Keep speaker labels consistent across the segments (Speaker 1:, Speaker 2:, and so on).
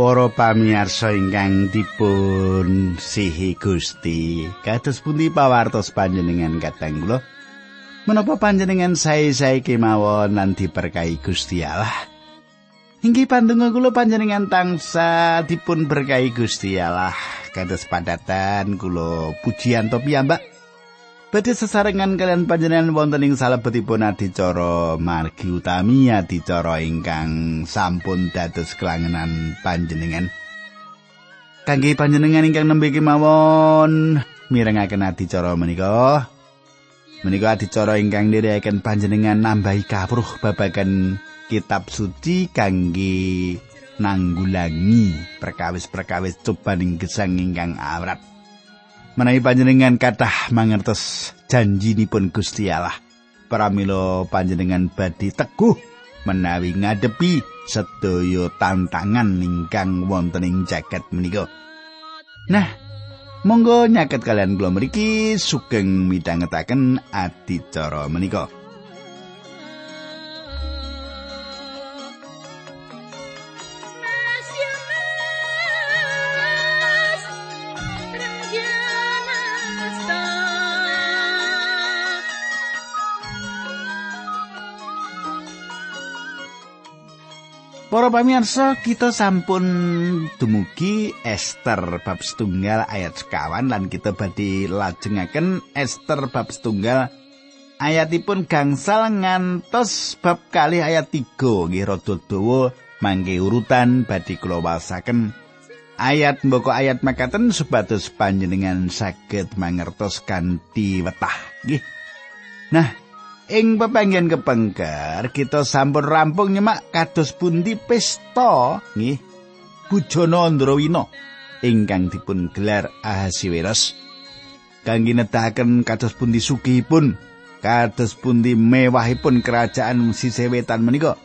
Speaker 1: Para pamirsa ingkang dipun sihi Gusti, kados pundi pawartos panjenengan kateng kula? Menapa panjenengan sae-sae kemawon lan diberkahi Gusti Allah? Inggih pandonga kula panjenengan tangsa dipun berkahi Gusti Allah. Kados padatan kula pujian to piyambak. Badhe sesarengan kalian panjenengan wonten ing salebetipun adicara margi utami adicara ingkang sampun dados kelangenan panjenengan. Kangge panjenengan ingkang nembe kemawon mirengaken adicara menika. Menika adicara ingkang nirikaken panjenengan nambahi kawruh babagan kitab suci kangge nanggulangi perkawis-perkawis cobaning gesang ingkang awrat. Menawi panjenengan kathah mangertos janjinipun Gusti Allah pramila panjenengan badhe teguh menawi ngadepi sedaya tantangan ingkang wonten ing jagat menika. Nah, monggo nyaket kalian kula mriki sugeng midhangetaken adicara menika. Para pamirsa, kita sampun dumugi Esther bab setunggal ayat sekawan lan kita badhe lajengaken Esther bab setunggal ayatipun gangsal ngantos bab kali ayat 3 nggih rada dawa mangke urutan badhe kula wasaken ayat mboko ayat makaten supados panjenengan saged mangertos kanthi wetah nggih. Nah, ing pepanggen kepengker kita sampun rampung nyemak kados pundi pesta nggih Bujana Andrawina ingkang dipun gelar Ahasiweros. Kangge nedahaken kados pundi sugihipun kados pundi mewahipun kerajaan sisih wetan menika.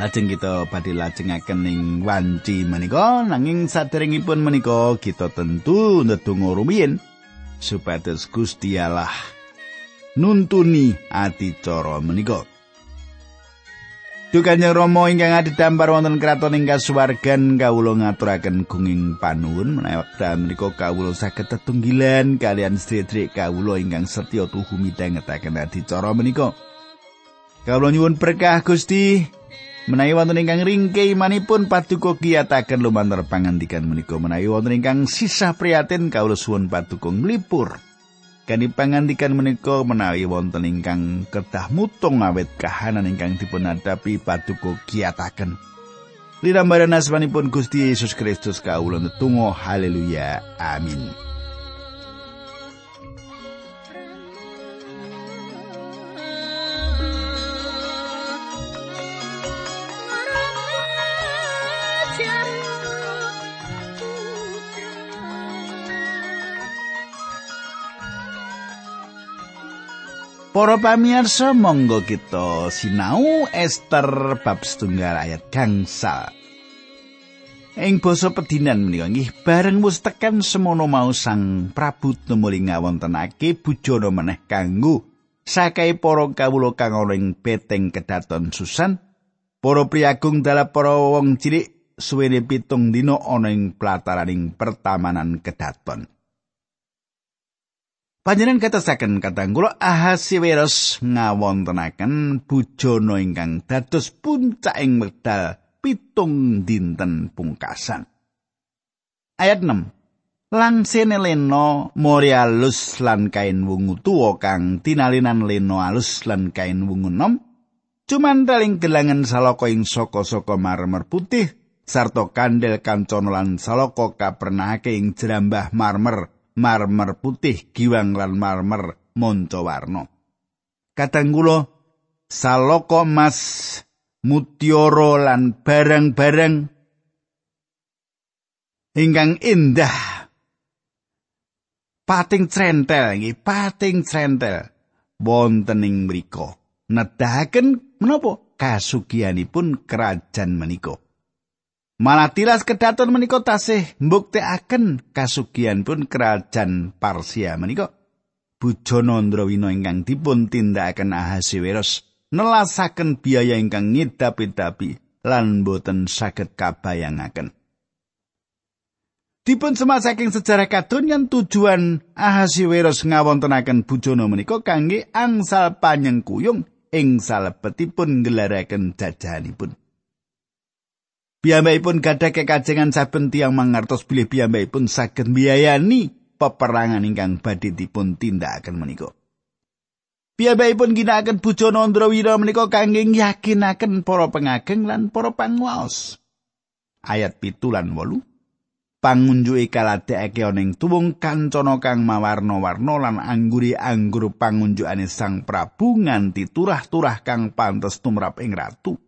Speaker 1: Lajeng kita badhe lajengaken ing wanci menika nanging saderengipun menika kita tentu ndedonga rumiyin supados Gusti Allah nuntuni adicara menika. Dukanya Rama ingkang adhedhampar wonten kraton ing kasuwargan kawula ngaturaken gunging panuwun menawi wekdal menika kawula saged tetunggilan kalian sedherek kawula ingkang setya tuhu midhangetaken adicara menika. Kawula nyuwun berkah Gusti menawi wonten ingkang ringke imanipun paduka kiyataken lumantar pangandikan menika menawi wonten ingkang sisah prihatin kawula suwun paduka nglipur. Kani pangandikan menika menawi wonten ingkang kedah mutung awet kahanan ingkang dipun adapi paduka kiyataken. Lirambaran asmanipun Gusti Yesus Kristus kawula netunggal haleluya amin. Para pamirsa monggo kita sinau Esther bab setunggal ayat gangsal. Ing basa pedinan menika nggih bareng wis tekan semono mau Sang Prabu tumuli ngawontenake bujana meneh kanggo sakai para kawula kang ana ing beteng kedaton Susan, para priagung dalem para wong cilik suwene pitung dina ana ing plataraning pertamanan kedaton. Panjenengan katasaken katang kula Ahasiweros ngawontenaken bujana ingkang dados puncaking wekdal pitung dinten pungkasan. Ayat 6. Langsene leno mori alus lan kain wungu tuwa kang tinalinan leno alus lan kain wungu nom. Cuman taling gelangan saloko ing soko-soko marmer putih sarta kandel kancana lan saloko kapernahake ing jerambah marmer marmer putih giwang lan marmer monco warna. Kadang kula saloko emas mutiara lan barang-barang ingkang indah. Pating centel nggih pating centel. Wonten ing mriku. Nedahaken menapa kasugianipun kerajaan menika Malah tilas kedaton menika tasih mbuktekaken kasugihan pun kerajaan Parsia menika. Bujana Ndrawina ingkang dipun tindakaken Ahasiweros nelasaken biaya ingkang ngidapi-dapi lan boten saged kabayangaken. Dipun semak saking sejarah kadonyan tujuan Ahasiweros ngawontenaken bujana menika kangge angsal panyengkuyung ing salebetipun ngelaraken jajahanipun. Piyambakipun gadah kekajengan saben tiyang mangertos bilih piyambakipun saged mbiayani peperangan ingkang badhe dipun tindakaken menika. Piyambakipun ginakaken bujana Andrawira menika kangge yakinaken para pengageng lan para panguwaos. Ayat pitu lan wolu. Pangunjuke kaladekake ana ing tuwung kancana kang mawarna-warna lan angguri anggur pangunjukane Sang Prabu nganti turah-turah kang pantes tumrap ing ratu.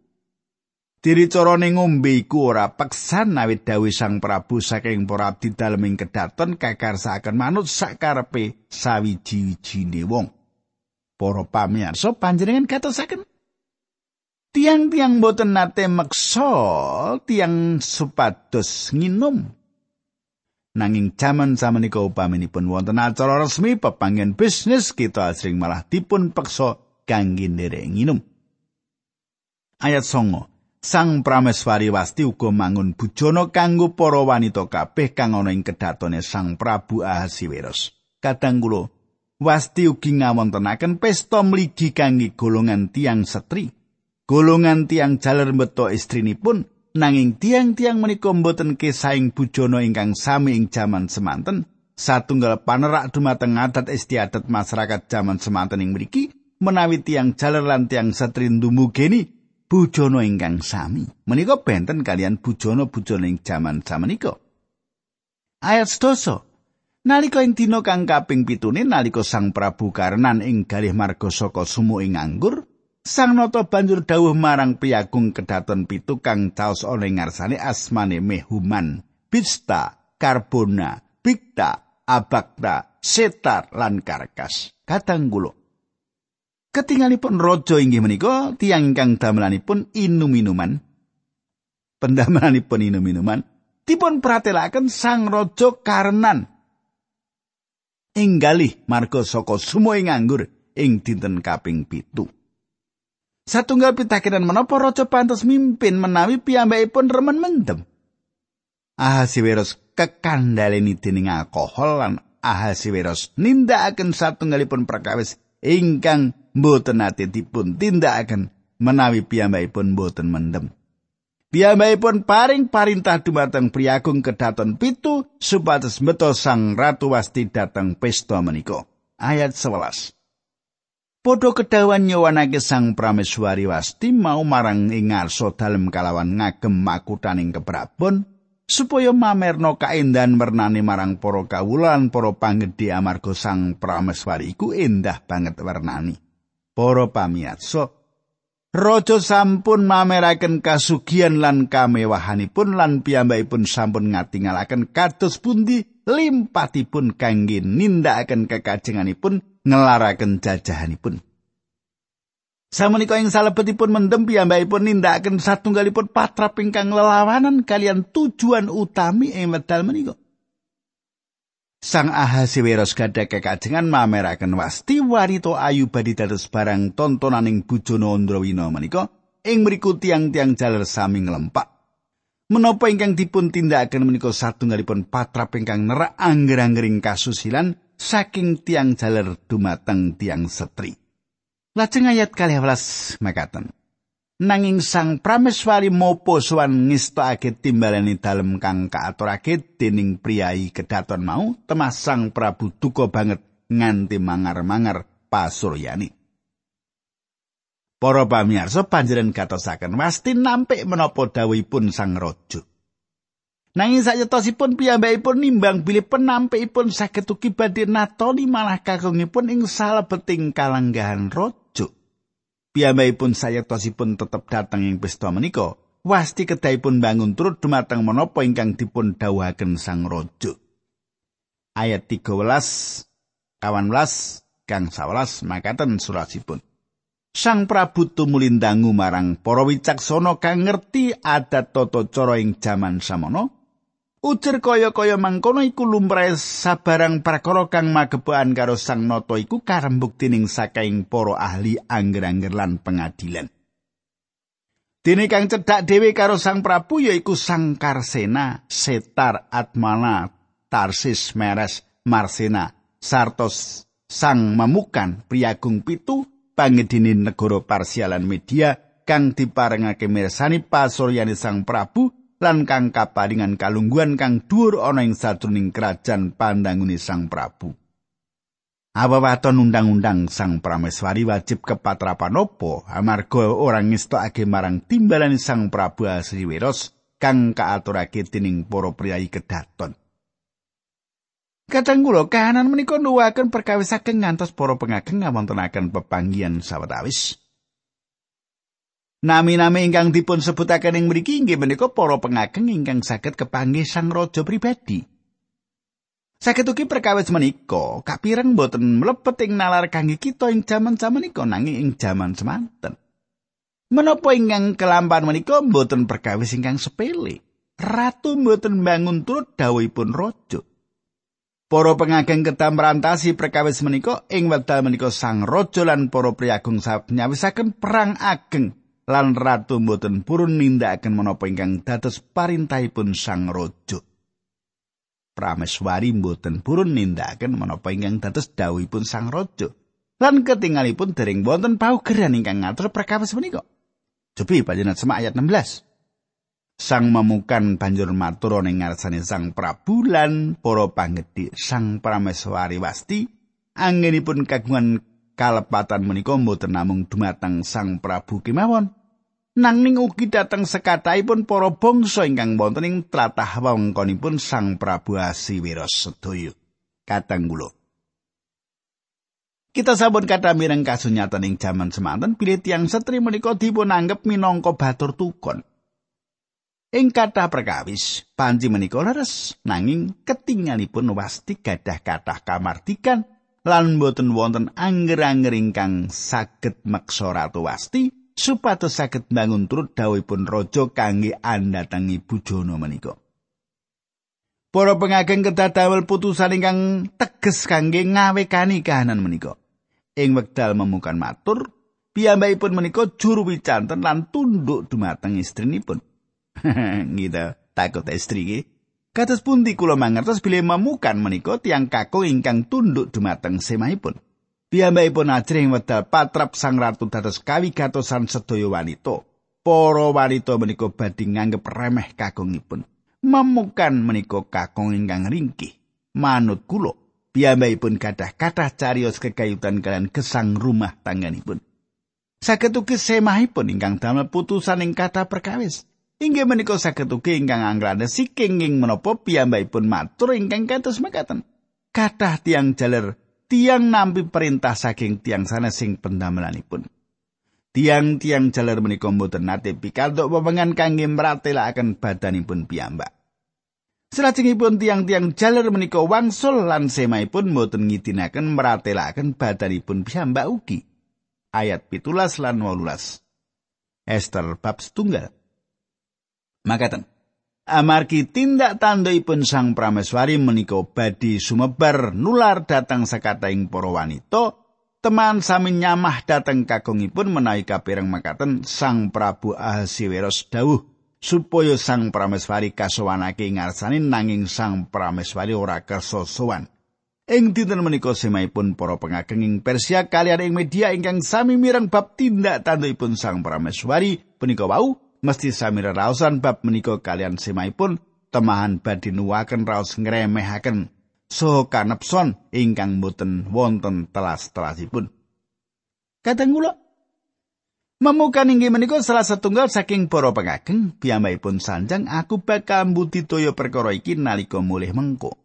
Speaker 1: Diri carane ngombe iku ora peksan awit dawuh Sang Prabu saking para abdi daleming kedaton kakarsakaken manut sakarepe sawiji-wijine wong. Para pamirsa panjenengan katosaken tiang-tiang boten nate meksa tiang supados nginum. Nanging jaman samenika upaminipun wonten acara resmi pepanggen bisnis kita asring malah dipun peksa kangge nderek nginum. Ayat songo. Sang Prameswari Wasti uga mangun bujana kanggo para wanita kabeh kang ana ing kedatone Sang Prabu Ahasiweros. Kadang kula Wasti ugi ngawontenaken pesta mligi kangge golongan tiang setri. Golongan tiang jaler beto istrinipun nanging tiang-tiang menika mboten kesaing bujana ingkang sami ing jaman semanten. Satunggal panerak dumateng adat istiadat masyarakat jaman semanten ing mriki menawi tiang jaler lan tiang setri ndumugeni bujana ingkang sami. Menika benten kalian bujana-bujana ing jaman samenika. Ayat sedoso. Nalika ing dina kang kaping pitune nalika Sang Prabu Karnan ing galih marga saka sumu ing anggur, Sang Nata banjur dawuh marang piyagung kedaton pitu kang caos ana ing ngarsane asmane Mehuman, Bista, Karbona, Bikta, Abakta, Setar lan Karkas. Kadang kula Ketingalipun raja inggih menika tiyang ingkang damelanipun inum-inuman. Pendamelanipun inum-inuman dipun pratelaken sang raja Karnan. Inggalih marga saka sumo ing anggur ing dinten kaping pitu. Satunggal pitakenan menapa raja pantes mimpin menawi piyambakipun remen mendem. Ahasiweros kekandhaleni dening alkohol lan Ahasiweros nindakaken satunggalipun perkawis ingkang mboten ate dipun tindakaken menawi piyambakipun mboten mendem. Piyambakipun paring parintah dumateng priagung kedaton pitu supados meto sang ratu wasti dateng pesta menika. Ayat 11. Podho kedawan nyowanake sang prameswari wasti mau marang ing ngarsa dalem kalawan ngagem makutaning keprabon supaya mamerno kaendahan wernane marang para kawulan para panggedhe amarga sang prameswari iku endah banget wernani. Para pamirsa, Raja sampun mameraken kasugian lan kamewahanipun lan piyambakipun sampun ngatingalaken kados pundi limpatipun kangge nindakaken kekajenganipun ngelaraken jajahanipun. Samenika ing salebetipun mendem piyambakipun nindakaken satunggalipun patrap ingkang lelawanan kalian tujuan utami ing medal menika. Sang Ahasiweros gadah kekajengan mameraken wasti wanita ayu badhe dados barang tontonaning bujana Andrawina menika ing mriku tiang-tiang jaler sami nglempak. Menapa ingkang dipun tindakaken menika satunggalipun patrap ingkang nerak angger-anggering kasusilan saking tiang jaler dumateng tiang setri. Lajeng ayat 12 mekaten. nanging sang prameswari mopo sowan ngistake timbalane dalem kang kaaturake dening priyayi kedaton mau temas sang prabu duka banget nganti mangar-mangar pasuryani Para pamirsa panjenengan katosaken pasti nampik menapa dawuhipun sang raja Nanging sayetosipun piyambakipun nimbang bilih penampikipun saged ugi badhe natoni malah kagungipun ing salebeting kalanggahan raja piyambakipun sayektasipun tetep dateng ing pesta menika wasti kedahipun bangun turut dumateng menapa ingkang dipun dawuhaken sang raja. Ayat 13 kawan belas kang 11 makaten surasipun. Sang Prabu tumulindangu marang para wicaksana kang ngerti adat tata cara ing jaman samono Ujar kaya-kaya mangkono iku lumrahe sabarang prakara kang magepokan karo Sang Nata iku karembuk dening sakaing para ahli angger-angger lan pengadilan. Dene kang cedhak dhewe karo Sang Prabu yaiku Sang Karsena, Setar Atmana, Tarsis Meres, Marsena, Sartos Sang Mamukan, Priagung Pitu, pangedine negara Parsialan Media kang diparengake mirsani pasuryane Sang Prabu lan kang kaparingan kalungguhan kang dhuwur ana ing sajroning kerajaan pandangune Sang Prabu. Awawaton undang-undang Sang Prameswari wajib kepatrapan opo amarga orang ngestokake marang timbalan Sang Prabu Asriweros kang kaaturake dening para priyayi kedaton. Kadang kula kahanan menika nuwuhaken perkawis saking ngantos para pengageng ngawontenaken pepanggihan sawetawis. Nami-nami ingkang dipun sebutaken ing mriki inggih menika para pengageng ingkang saged kepanggih sang raja pribadi. Saged ugi perkawis menika kapireng boten mlebet ing nalar kangge kita ing jaman-jaman menika nanging ing jaman semanten. Menapa ingkang kelampan menika boten perkawis ingkang sepele. Ratu boten bangun turut dawuhipun raja. Para pengageng kedah merantasi perkawis menika ing wekdal menika sang raja lan para priyagung nyawisaken perang ageng lan ratu boten purun nindakaken menapa ingkang dados parintahipun sang raja. Prameswari mboten purun nindakaken menapa ingkang dados dawuhipun Sang Raja. Lan ketinggalipun dereng wonten paugeran ingkang ngatur perkawis menika. Cobi panjenengan semak ayat 16. Sang memukan banjur matur ning ngarsane Sang Prabu lan para panggedhi Sang Prameswari Wasti anggenipun kagungan kalepatan menika mboten namung dumateng Sang Prabu kemawon nanging ugi dateng sekathahipun para bangsa ingkang wonten ing tlatah wewengkonipun Sang Prabu Asiwiros sedaya. Katang kula. Kita sampun kata mireng kasunyatan ing jaman semanten pilih tiang setri menika dipun anggap minangka batur tukon. Ing kata perkawis, panji menika leres, nanging ketinggalipun wasti gadah kathah kamardikan lan boten wonten angger-angger ingkang saged meksa ratu wasti supados saged bangun turut dawuhipun raja kangge andhatangi bujana menika. Para pengageng kedah damel putusan ingkang teges kangge ngawekani kahanan menika. Ing wekdal memukan matur, piyambakipun menika juru wicanten lan tunduk dumateng istrinipun. gitu, takut istri iki. Kados pundi kula mangertos bilih memukan menika tiang kakung ingkang tunduk dumateng semahipun. Piyambakipun ajring wedal patrap sang ratu dados kawigatosan sedaya wanita. Para wanita menika badhe nganggep remeh kakungipun. Memukan menika kakung ingkang ringkih. Manut kula, piyambakipun gadah kathah cariyos kekayutan kalian gesang rumah tangganipun. Saged ugi semahipun ingkang damel putusan ing kathah perkawis. Inggih menika saged ugi ingkang anggrane siking ing menapa piyambakipun matur ingkang kados mekaten. Kathah tiang jaler tiang nampi perintah saking tiang sana sing pendamelanipun. Tiang-tiang jaler menika mboten nate pikantuk pepengan kangge mratelakaken badanipun piyambak. Salajengipun tiang-tiang jaler menika wangsul lan semaipun mboten ngidinaken mratelakaken badanipun piyambak ugi. Ayat pitulas lan wolulas. Esther bab setunggal. Makaten. Amargi tindak tandhaipun Sang Prameswari menika badhe sumebar nular datang sakataing para wanita, teman sami nyamah dateng kakungipun menawi kapireng makaten Sang Prabu Ahasiweros dawuh supaya Sang Prameswari kasowanake ngarsani nanging Sang Prameswari ora kersa sowan. Ing dinten menika semaipun para pengageng ing Persia kalian ing media ingkang sami mireng bab tindak tandhaipun Sang Prameswari punika wau mesti sami raosan bab menika kalian semaipun temahan badhe nuwaken raos ngremehaken so kanepson ingkang boten wonten telas-telasipun. Kadang kula Memukan inggih menika salah setunggal saking para pengageng piyambakipun sanjang aku bakal mbudidaya perkara iki nalika mulih mengko.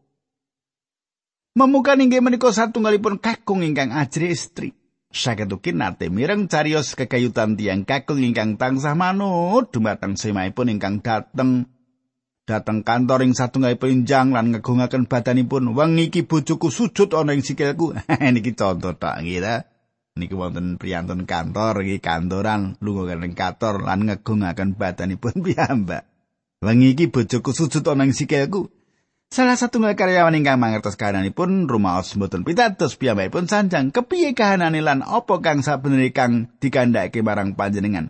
Speaker 1: Memukan inggih menika satunggalipun kakung ingkang ajri istri. Saged ugi nate mireng cariyos kekayutan tiang kakung ingkang tansah manut. Dumateng semaipun ingkang dateng. Dateng kantor ing satunggalipun injang lan ngegungaken badanipun. Wengi iki bojoku sujud ana ing sikilku. Niki contoh tak ngira niki wonten priyantun kantor iki kantoran. Lunga ing kantor lan ngegungaken badanipun piyambak. Wengi iki bojoku sujud ana ing sikilku Salah satu karyawan ingkang mangertos kahananipun rumaos mboten pitados piyambakipun sanjang kepiye kahanane lan apa kang sabeneri kang dikandhake marang panjenengan.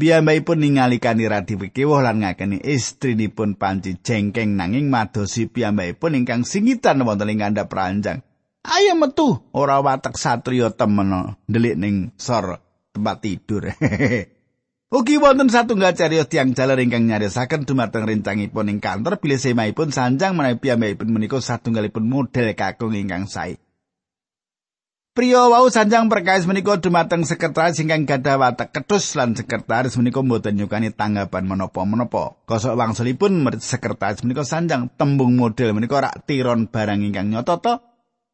Speaker 1: Piyambakipun ningali kanthi kewuh lan ngakeni istrinipun panci jengkeng nanging madosi piyambakipun ingkang singitan wonten ing kandhap ranjang. Ayo metu, ora watek satriya temen ndelik ning sor tempat tidur. Ugi wonten satunggal cariyos tiang jaler ingkang nyarisaken dumateng rencangipun ing kantor bilih semaipun sanjang menawi piyambakipun menika satunggalipun model kakung ingkang sae. Priya wau sanjang perkais menika dumateng sekretaris ingkang gadah watak ketus lan sekretaris menika mboten nyukani tanggapan menapa-menapa. Kosok wangsulipun sekretaris menika sanjang tembung model menika rak tiron barang ingkang nyata to.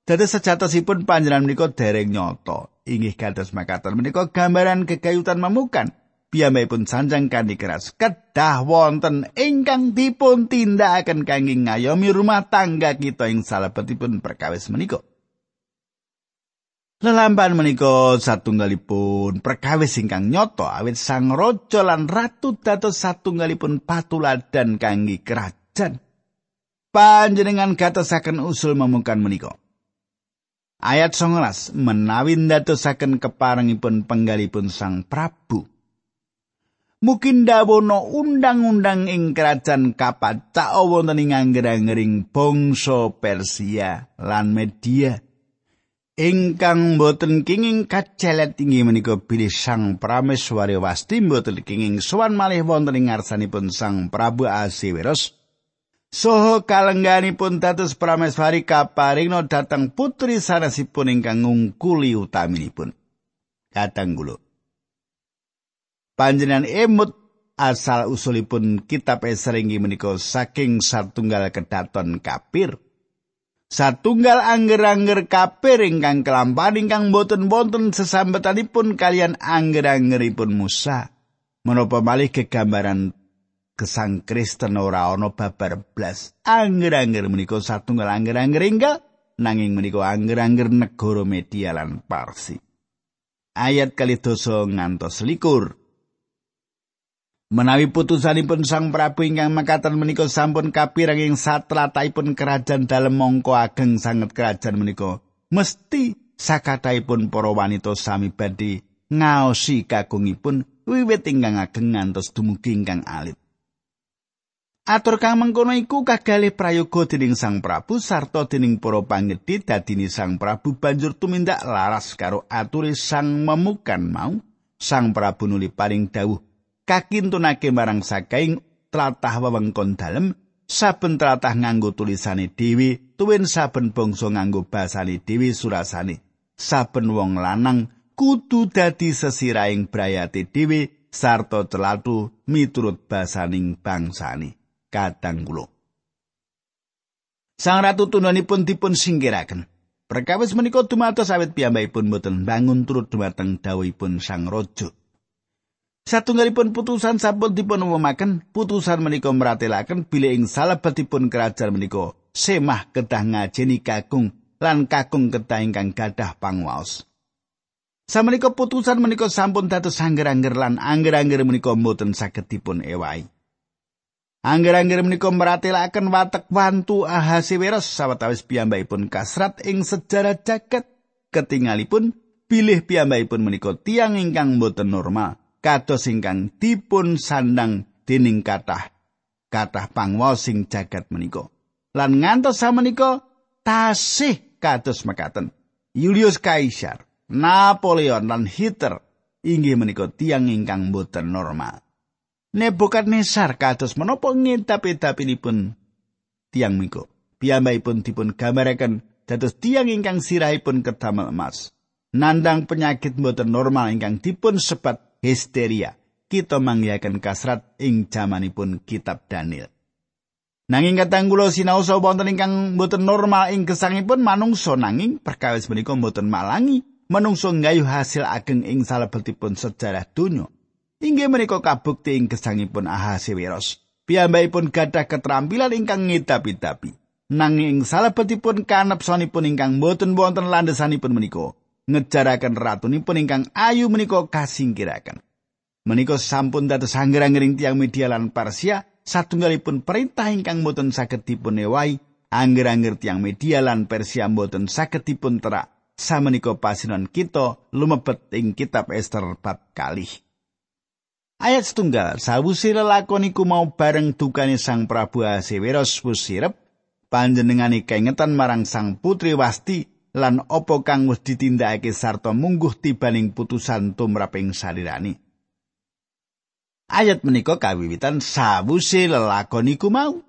Speaker 1: Dadi sejatosipun panjenengan menika dereng nyata. Inggih kados makaten menika gambaran kegayutan memukan. Piyambakipun sanjang kanthi keras kedah wonten ingkang dipun tindakaken kangge ngayomi rumah tangga kita ing salebetipun perkawis menika. Lelampan menika satunggalipun perkawis ingkang nyoto awit sang raja lan ratu dados satunggalipun patuladan kangge kerajaan. Panjenengan gatosaken usul memukan menika. Ayat 19 menawi ndadosaken keparengipun penggalipun Sang Prabu. Mungkin dawono undang-undang ing kerajaan kapacak wonten ing angger-angering bangsa Persia lan Media. ingkang boten kenging kacelet inggih menika bilih Sang Prameswari wasti. Boten kenging sowan malih wonten ing ngarsanipun Sang Prabu Asiwiros Soho kalengganipun dados Prameswari kaparingno dateng putri sanesipun ingkang ngungkuli utaminipun. Kadang kula Panjenengan emut asal usulipun kitab Esra inggih menika saking satunggal kedaton kapir Satunggal angger-angger kapir ingkang kelampan ingkang boten wonten sesambetanipun kalian angger-anggeripun Musa. Menapa malih kegambaran kesang Kristen ora ana babar blas. Angger-angger menika satunggal angger-angger ingkang nanging menika angger-angger negara Media lan Parsi. Ayat kali dosa ngantos likur. Menawi putusanipun Sang Prabu ingkang mekaten menika sampun kapirang ing satlatahipun kerajaan dalem mongko ageng sanget kerajaan menika, mesti sakataipun para wanita sami badhe ngaosi kagungipun wiwit ingkang ageng ngantos dumugi ingkang alit. Atur kang mengkono iku kagalih prayoga dening Sang Prabu sarta dening para pangedhi dadine Sang Prabu banjur tumindak laras karo ature Sang Memukan mau. Sang Prabu nuli paring dawuh kakintunake marang sakaing tlatah wewengkon dalem saben tlatah nganggo tulisane dhewe tuwin saben bangsa nganggo basane dhewe surasane saben wong lanang kudu dadi sesiraing brayate dhewe sarta celatu miturut basaning bangsane kadang kula. Sang ratu tunanipun dipun singkiraken Perkawis menika dumados awit piyambakipun boten bangun turut dumateng dawuhipun Sang Raja. Satunggalipun putusan sampun dipun umumaken, putusan menika meratelaken bilih ing salebetipun kerajaan menika semah kedah ngajeni kakung lan kakung kedah ingkang gadah pangwaos. Samenika putusan menika sampun dados angger-angger lan angger-angger menika mboten saged dipun ewahi. Angger-angger menika meratelaken watek wantu Ahasiweros sawetawis piyambakipun kasrat ing sejarah jagat ketingalipun bilih piyambakipun menika tiang ingkang mboten normal. Kados ingkang dipun sandang dening kathah kathah pangwaos sing jagat menika. Lan ngantos samenika tasih kados mekaten. Julius Caesar, Napoleon lan Hitler inggih menika tiang ingkang boten normal. Nebukadnezar kados menapa ngintap-intapinipun tiang menika. Piyambakipun dipun gambaraken dados tiang ingkang sirahipun kedamel emas. Nandang penyakit boten normal ingkang dipun sebat histeria. Kita manggihaken kasrat ing jamanipun kitab Daniel. Nanging katang kula sinaosa wonten ingkang boten normal ing gesangipun manungsa nanging perkawis menika boten malangi manungsa nggayuh hasil ageng ing salebetipun sejarah donya. Inggih menika kabukti ing gesangipun Ahasiweros. Piyambakipun gadah keterampilan ingkang ngidapi-dapi. Nanging ing salebetipun kanepsonipun ingkang boten wonten landesanipun menika ngejaraken ratunipun ingkang ayu menika kasingkiraken. Menika sampun dados angger-anggering tiang media lan Persia satunggalipun perintah ingkang boten saged dipun ewahi angger-angger tiang media lan Persia boten saged dipun terak samenika pasinan kita lumebet ing kitab Ester bab kalih. Ayat setunggal, sawusi lelakon iku mau bareng dukane Sang Prabu Ahasiweros wis sirep, panjenengane kengetan marang Sang Putri Wasti lan apa kang wis ditindakake sarta mungguh tibaning putusan tumraping salirani. Ayat menika kawiwitan sawuse lelakon iku mau.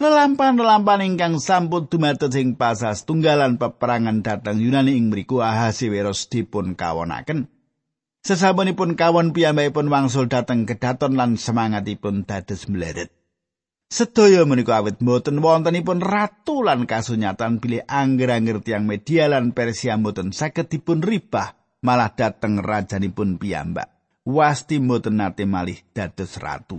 Speaker 1: Lelampan-lelampan ingkang sampun dumados ing pasas tunggalan peperangan datang Yunani ing mriku Ahasiweros dipun kawonaken. Sesamunipun kawon piyambakipun wangsul dateng kedaton lan semangatipun dados mleret. Sedaya menika awit mboten wontenipun ratu lan kasunyatan bilih angger-angger tiang media lan Persia mboten saged dipun ribah malah dateng rajanipun piyambak. Wasti mboten nate malih dados ratu.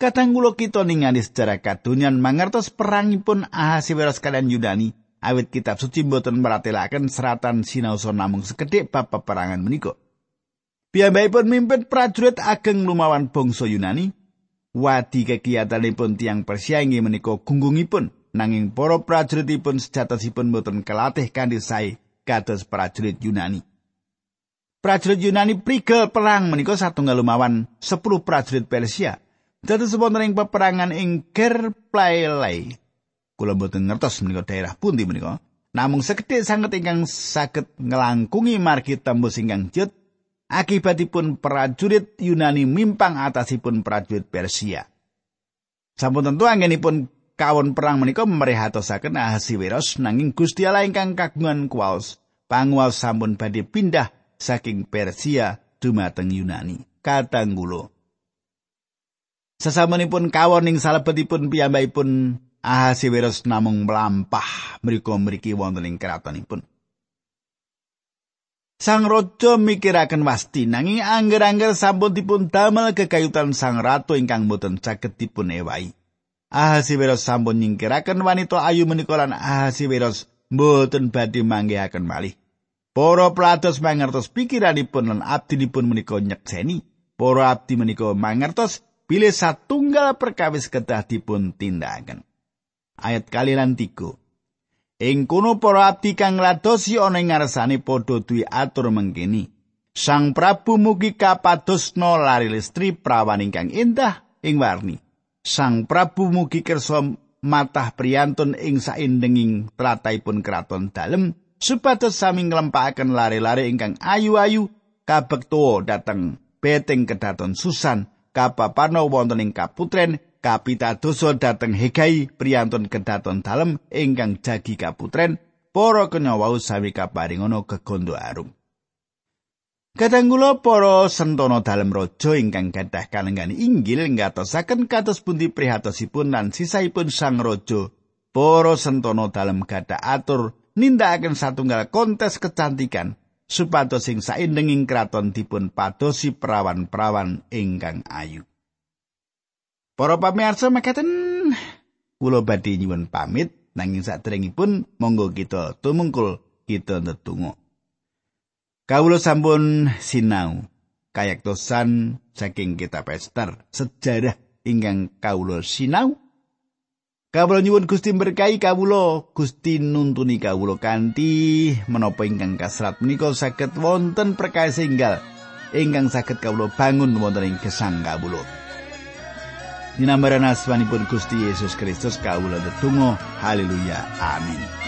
Speaker 1: Kadang kula kita ningali sejarah kadonyan mangertos perangipun Ahasiweros kalian Yunani, awit kitab suci mboten meratelaken seratan sinaosa namung sekedhik bab peperangan menika. Piyambakipun mimpin prajurit ageng lumawan bangsa Yunani, wadi kegiatanipun tiang Persia inggih menika gunggungipun nanging para prajuritipun sejatosipun mboten kelatih kanthi sae kados prajurit Yunani. Prajurit Yunani prigel perang menika satunggal lumawan 10 prajurit Persia Dados wonten ing peperangan ing Gerplaelai. Kula mboten ngertos menika daerah pundi menika. Namung sekedhik sanget ingkang saged ngelangkungi margi tembus ingkang jut akibatipun prajurit Yunani mimpang atasipun prajurit Persia. Sampun tentu anggenipun kawon perang menika merehatosaken Ahasiweros nanging Gusti Allah ingkang kagungan kuwaos panguwas sampun badhe pindah saking Persia dumateng Yunani. Katanggulo. Sesamunipun kawon ing salebetipun piyambakipun Ahasiweros namung melampah mriku mriki wonten ing kratonipun. Sang raja mikiraken wasti nanging angger-angger sampun dipun damel kekayutan sang ratu ingkang boten saged dipun ewahi. Ahasiweros sampun nyingkiraken wanita ayu menika lan Ahasiweros boten badhe manggihaken malih. Para prados mangertos pikiranipun lan abdinipun menika nyekseni. Para abdi menika mangertos bilih satunggal perkawis kedah dipun tindakaken. Ayat kali lan tiga. Ing kono para abdi kang ngladosi ana ing ngarsane padha duwe atur mengkini. Sang Prabu mugi kapadosna lari listri prawan ingkang indah ing warni. Sang Prabu mugi kersa matah priyantun ing saindenging trataipun kraton dalem supados sami nglempakaken lari-lari ingkang ayu-ayu kabekto dateng beteng kedaton susan kapaparna wonten ing kaputren kapitadosa dhateng Hegai priyantun kedaton dalem ingkang jagi kaputren para kenyawau sami kaparingana kegondo arum. Kadanggula para sentono dalem raja ingkang gadah kalenggan inggil ngatosaken kados pundi prihatosipun lan sisaipun sang raja para sentono dalem gadah atur nindakaken satunggal kontes kecantikan supados sing saindenging kraton dipun padosi perawan-perawan ingkang ayu. Para pamirsa mekaten kula badhe nyuwun pamit nanging sadèrèngipun monggo kita tumungkul kita ndedonga. Kawula sampun sinau kayaktosan saking kitab Ester sejarah ingkang kawula sinau Kawula nyuwun Gusti berkahi kawula, Gusti nuntuni kawula kanthi menapa ingkang kasrat menika saged wonten perkawis enggal ingkang saged kawula bangun wonten ing gesang kawula. Dinambaran asmanipun Gusti Yesus Kristus kawula tetunggal haleluya. Amin